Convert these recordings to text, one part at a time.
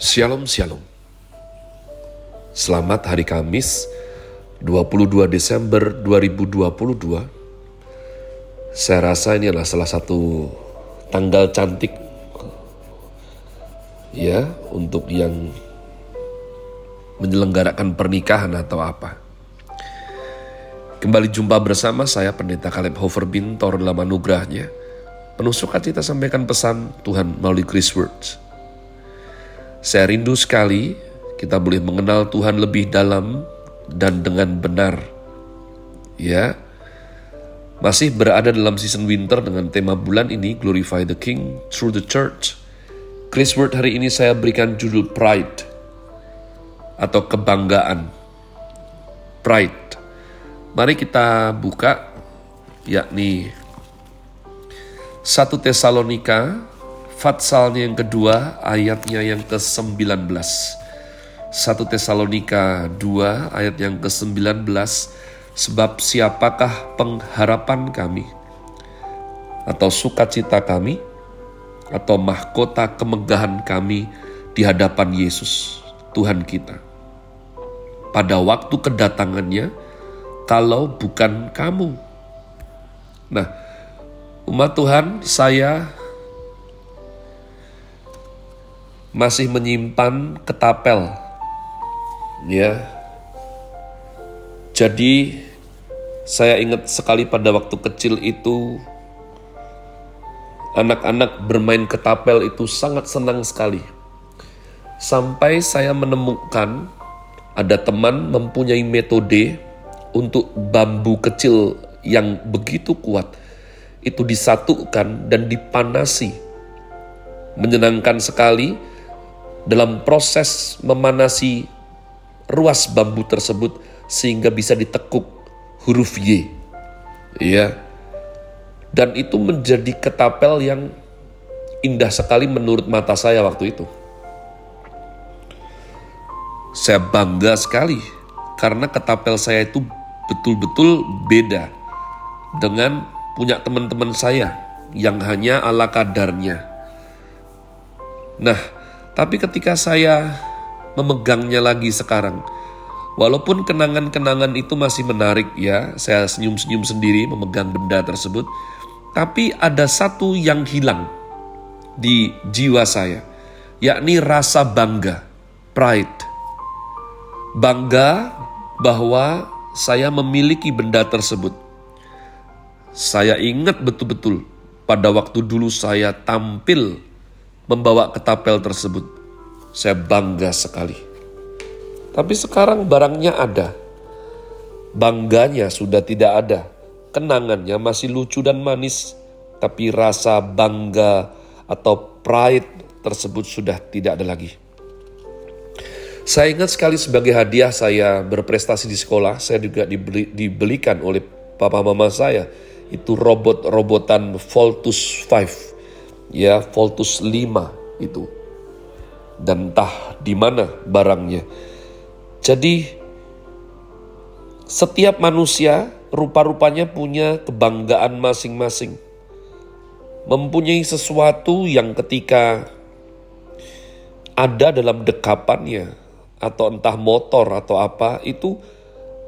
Shalom Shalom. Selamat hari Kamis 22 Desember 2022 Saya rasa ini adalah salah satu tanggal cantik Ya untuk yang menyelenggarakan pernikahan atau apa. Kembali jumpa bersama saya Pendeta Kaleb Hofer Bintor dalam anugerahnya. Penuh sukacita sampaikan pesan Tuhan melalui Chris Words saya rindu sekali kita boleh mengenal Tuhan lebih dalam dan dengan benar. Ya, masih berada dalam season winter dengan tema bulan ini Glorify the King through the Church. Chris Word hari ini saya berikan judul Pride atau kebanggaan. Pride. Mari kita buka yakni 1 Tesalonika Fatsalnya yang kedua, ayatnya yang ke-19. 1 Tesalonika 2 ayat yang ke-19. Sebab siapakah pengharapan kami? Atau sukacita kami? Atau mahkota kemegahan kami Di hadapan Yesus Tuhan kita? Pada waktu kedatangannya Kalau bukan kamu. Nah umat Tuhan saya masih menyimpan ketapel. Ya. Jadi saya ingat sekali pada waktu kecil itu anak-anak bermain ketapel itu sangat senang sekali. Sampai saya menemukan ada teman mempunyai metode untuk bambu kecil yang begitu kuat itu disatukan dan dipanasi. Menyenangkan sekali dalam proses memanasi ruas bambu tersebut sehingga bisa ditekuk huruf Y. Ya. Dan itu menjadi ketapel yang indah sekali menurut mata saya waktu itu. Saya bangga sekali karena ketapel saya itu betul-betul beda dengan punya teman-teman saya yang hanya ala kadarnya. Nah, tapi ketika saya memegangnya lagi sekarang, walaupun kenangan-kenangan itu masih menarik ya, saya senyum-senyum sendiri memegang benda tersebut, tapi ada satu yang hilang di jiwa saya, yakni rasa bangga, pride. Bangga bahwa saya memiliki benda tersebut. Saya ingat betul-betul pada waktu dulu saya tampil membawa ketapel tersebut. Saya bangga sekali. Tapi sekarang barangnya ada. Bangganya sudah tidak ada. Kenangannya masih lucu dan manis. Tapi rasa bangga atau pride tersebut sudah tidak ada lagi. Saya ingat sekali sebagai hadiah saya berprestasi di sekolah, saya juga dibeli, dibelikan oleh papa mama saya itu robot-robotan Voltus 5 ya Voltus 5 itu. Dan entah di mana barangnya. Jadi setiap manusia rupa-rupanya punya kebanggaan masing-masing. Mempunyai sesuatu yang ketika ada dalam dekapannya atau entah motor atau apa itu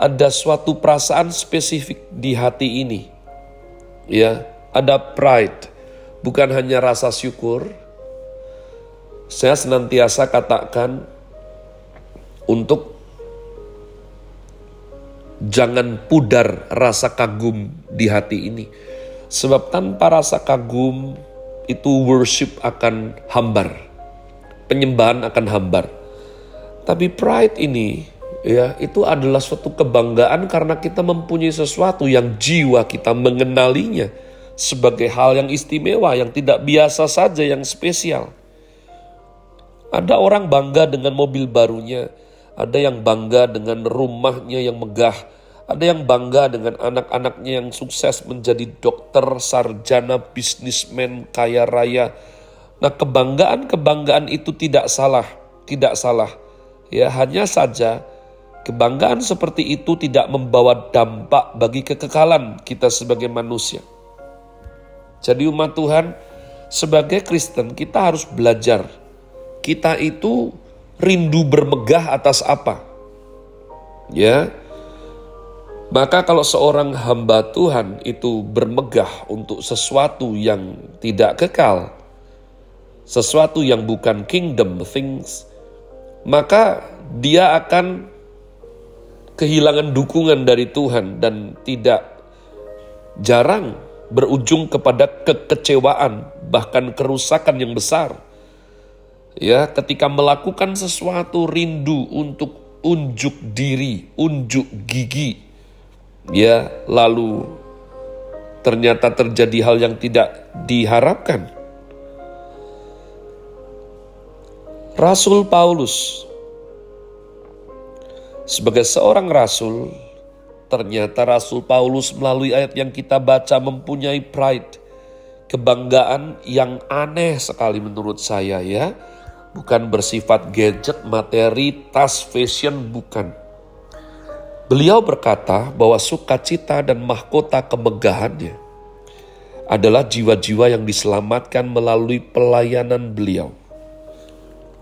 ada suatu perasaan spesifik di hati ini. Ya, ada pride bukan hanya rasa syukur, saya senantiasa katakan untuk jangan pudar rasa kagum di hati ini. Sebab tanpa rasa kagum itu worship akan hambar. Penyembahan akan hambar. Tapi pride ini ya itu adalah suatu kebanggaan karena kita mempunyai sesuatu yang jiwa kita mengenalinya sebagai hal yang istimewa, yang tidak biasa saja, yang spesial. Ada orang bangga dengan mobil barunya, ada yang bangga dengan rumahnya yang megah, ada yang bangga dengan anak-anaknya yang sukses menjadi dokter, sarjana, bisnismen, kaya raya. Nah, kebanggaan-kebanggaan itu tidak salah, tidak salah. Ya, hanya saja kebanggaan seperti itu tidak membawa dampak bagi kekekalan kita sebagai manusia. Jadi umat Tuhan, sebagai Kristen kita harus belajar kita itu rindu bermegah atas apa? Ya. Maka kalau seorang hamba Tuhan itu bermegah untuk sesuatu yang tidak kekal, sesuatu yang bukan kingdom things, maka dia akan kehilangan dukungan dari Tuhan dan tidak jarang berujung kepada kekecewaan, bahkan kerusakan yang besar. Ya, ketika melakukan sesuatu rindu untuk unjuk diri, unjuk gigi. Ya, lalu ternyata terjadi hal yang tidak diharapkan. Rasul Paulus sebagai seorang rasul Ternyata Rasul Paulus melalui ayat yang kita baca mempunyai pride, kebanggaan yang aneh sekali menurut saya ya. Bukan bersifat gadget, materi, tas, fashion, bukan. Beliau berkata bahwa sukacita dan mahkota kemegahannya adalah jiwa-jiwa yang diselamatkan melalui pelayanan beliau.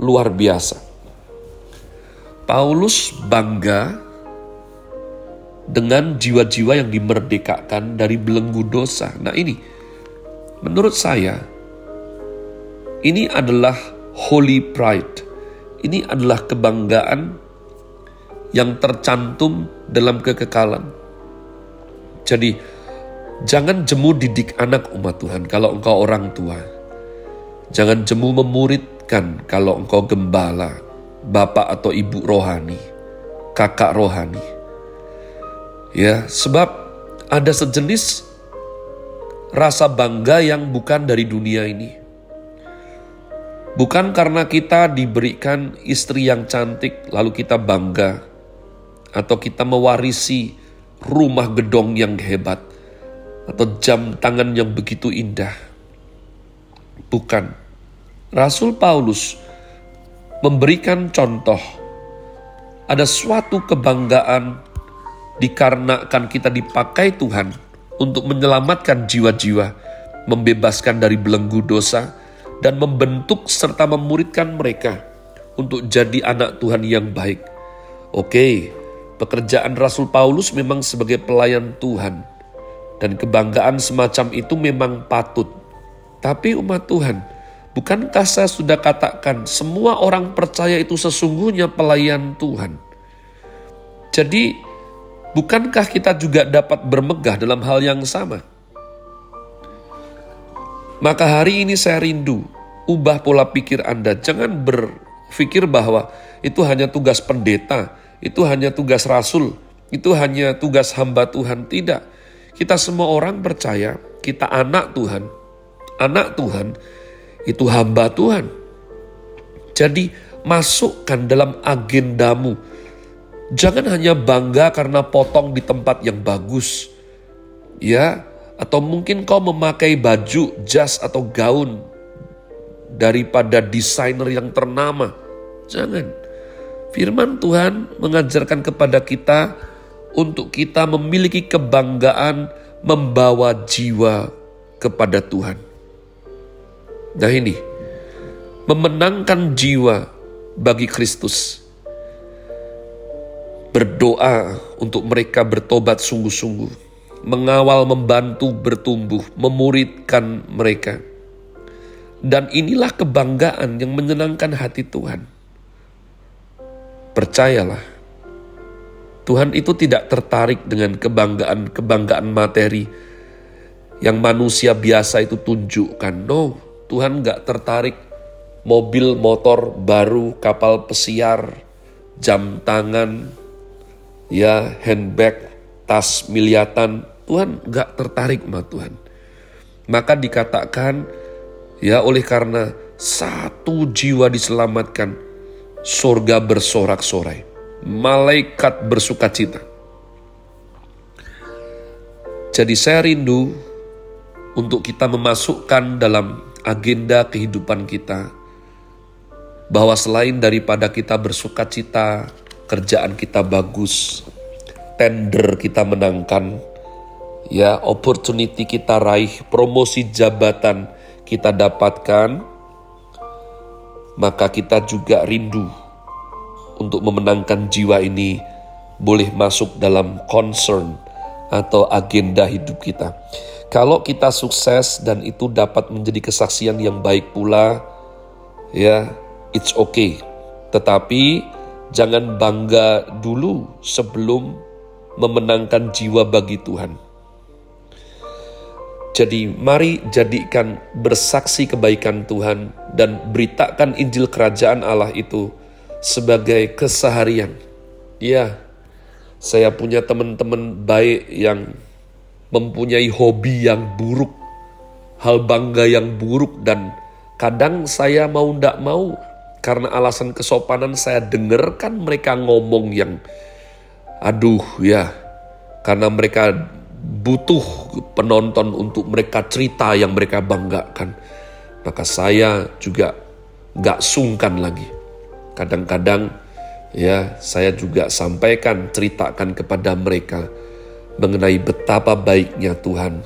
Luar biasa. Paulus bangga dengan jiwa-jiwa yang dimerdekakan dari belenggu dosa. Nah, ini menurut saya ini adalah holy pride. Ini adalah kebanggaan yang tercantum dalam kekekalan. Jadi, jangan jemu didik anak umat Tuhan kalau engkau orang tua. Jangan jemu memuridkan kalau engkau gembala, bapak atau ibu rohani, kakak rohani Ya, sebab ada sejenis rasa bangga yang bukan dari dunia ini. Bukan karena kita diberikan istri yang cantik, lalu kita bangga, atau kita mewarisi rumah gedong yang hebat, atau jam tangan yang begitu indah. Bukan, Rasul Paulus memberikan contoh. Ada suatu kebanggaan dikarenakan kita dipakai Tuhan untuk menyelamatkan jiwa-jiwa, membebaskan dari belenggu dosa, dan membentuk serta memuridkan mereka untuk jadi anak Tuhan yang baik. Oke, pekerjaan Rasul Paulus memang sebagai pelayan Tuhan, dan kebanggaan semacam itu memang patut. Tapi umat Tuhan, bukankah saya sudah katakan semua orang percaya itu sesungguhnya pelayan Tuhan? Jadi, Bukankah kita juga dapat bermegah dalam hal yang sama? Maka hari ini saya rindu, ubah pola pikir Anda. Jangan berpikir bahwa itu hanya tugas pendeta, itu hanya tugas rasul, itu hanya tugas hamba Tuhan. Tidak, kita semua orang percaya kita anak Tuhan. Anak Tuhan itu hamba Tuhan. Jadi masukkan dalam agendamu Jangan hanya bangga karena potong di tempat yang bagus. Ya, atau mungkin kau memakai baju, jas atau gaun daripada desainer yang ternama. Jangan. Firman Tuhan mengajarkan kepada kita untuk kita memiliki kebanggaan membawa jiwa kepada Tuhan. Nah ini, memenangkan jiwa bagi Kristus berdoa untuk mereka bertobat sungguh-sungguh, mengawal, membantu bertumbuh, memuridkan mereka. Dan inilah kebanggaan yang menyenangkan hati Tuhan. Percayalah, Tuhan itu tidak tertarik dengan kebanggaan-kebanggaan materi yang manusia biasa itu tunjukkan. No, Tuhan gak tertarik mobil, motor baru, kapal pesiar, jam tangan, ya handbag, tas miliatan, Tuhan gak tertarik sama Tuhan. Maka dikatakan, ya oleh karena satu jiwa diselamatkan, surga bersorak-sorai, malaikat bersuka cita. Jadi saya rindu untuk kita memasukkan dalam agenda kehidupan kita bahwa selain daripada kita bersuka cita kerjaan kita bagus, tender kita menangkan, ya opportunity kita raih, promosi jabatan kita dapatkan, maka kita juga rindu untuk memenangkan jiwa ini boleh masuk dalam concern atau agenda hidup kita. Kalau kita sukses dan itu dapat menjadi kesaksian yang baik pula, ya, it's okay. Tetapi jangan bangga dulu sebelum memenangkan jiwa bagi Tuhan. Jadi mari jadikan bersaksi kebaikan Tuhan dan beritakan Injil Kerajaan Allah itu sebagai keseharian. Ya, saya punya teman-teman baik yang mempunyai hobi yang buruk, hal bangga yang buruk dan kadang saya mau ndak mau karena alasan kesopanan saya dengarkan mereka ngomong yang aduh ya karena mereka butuh penonton untuk mereka cerita yang mereka banggakan. Maka saya juga gak sungkan lagi. Kadang-kadang ya saya juga sampaikan, ceritakan kepada mereka mengenai betapa baiknya Tuhan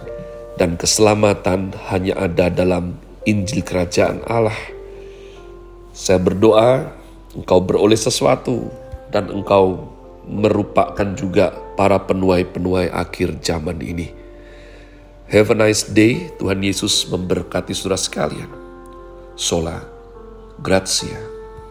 dan keselamatan hanya ada dalam Injil Kerajaan Allah. Saya berdoa engkau beroleh sesuatu dan engkau merupakan juga para penuai-penuai akhir zaman ini. Have a nice day. Tuhan Yesus memberkati saudara sekalian. Sola. Grazie.